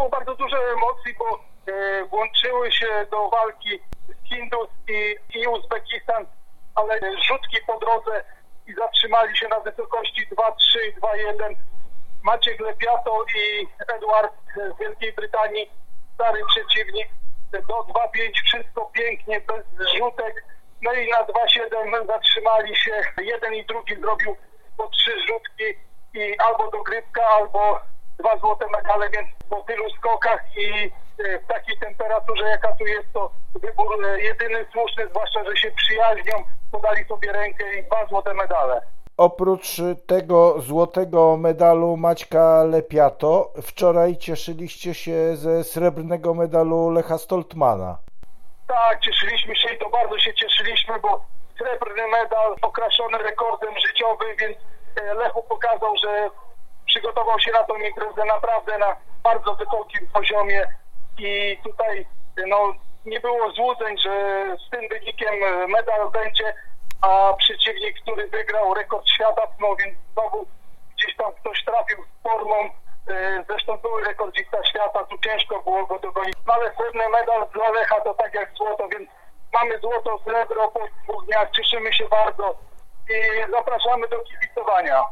było bardzo dużo emocji, bo e, włączyły się do walki Hindus i, i Uzbekistan, ale rzutki po drodze i zatrzymali się na wysokości 2-3 i 2-1. Maciek Lepiato i Edward z Wielkiej Brytanii, stary przeciwnik, do 2-5 wszystko pięknie, bez rzutek. No i na 2-7 zatrzymali się. Jeden i drugi zrobił po trzy rzutki i albo dogrywka, albo dwa złote medale, więc po tylu skokach i e, w takiej temperaturze, jaka tu jest, to wybór e, jedyny słuszny, zwłaszcza, że się przyjaźnią, podali sobie rękę i dwa złote medale. Oprócz tego złotego medalu Maćka Lepiato, wczoraj cieszyliście się ze srebrnego medalu Lecha Stoltmana. Tak, cieszyliśmy się i to bardzo się cieszyliśmy, bo srebrny medal okraszony rekordem życiowym, więc e, Lechu pokazał, że przygotował się na tą imprezę naprawdę na bardzo wysokim poziomie i tutaj no, nie było złudzeń, że z tym wynikiem medal będzie, a przeciwnik, który wygrał rekord świata, no więc znowu gdzieś tam ktoś trafił z formą, e, zresztą były rekordzista świata, tu ciężko było go dogonić, no, ale srebrny medal dla Lecha to tak jak złoto, więc mamy złoto, srebro po dwóch dniach, cieszymy się bardzo i zapraszamy do kibicowania.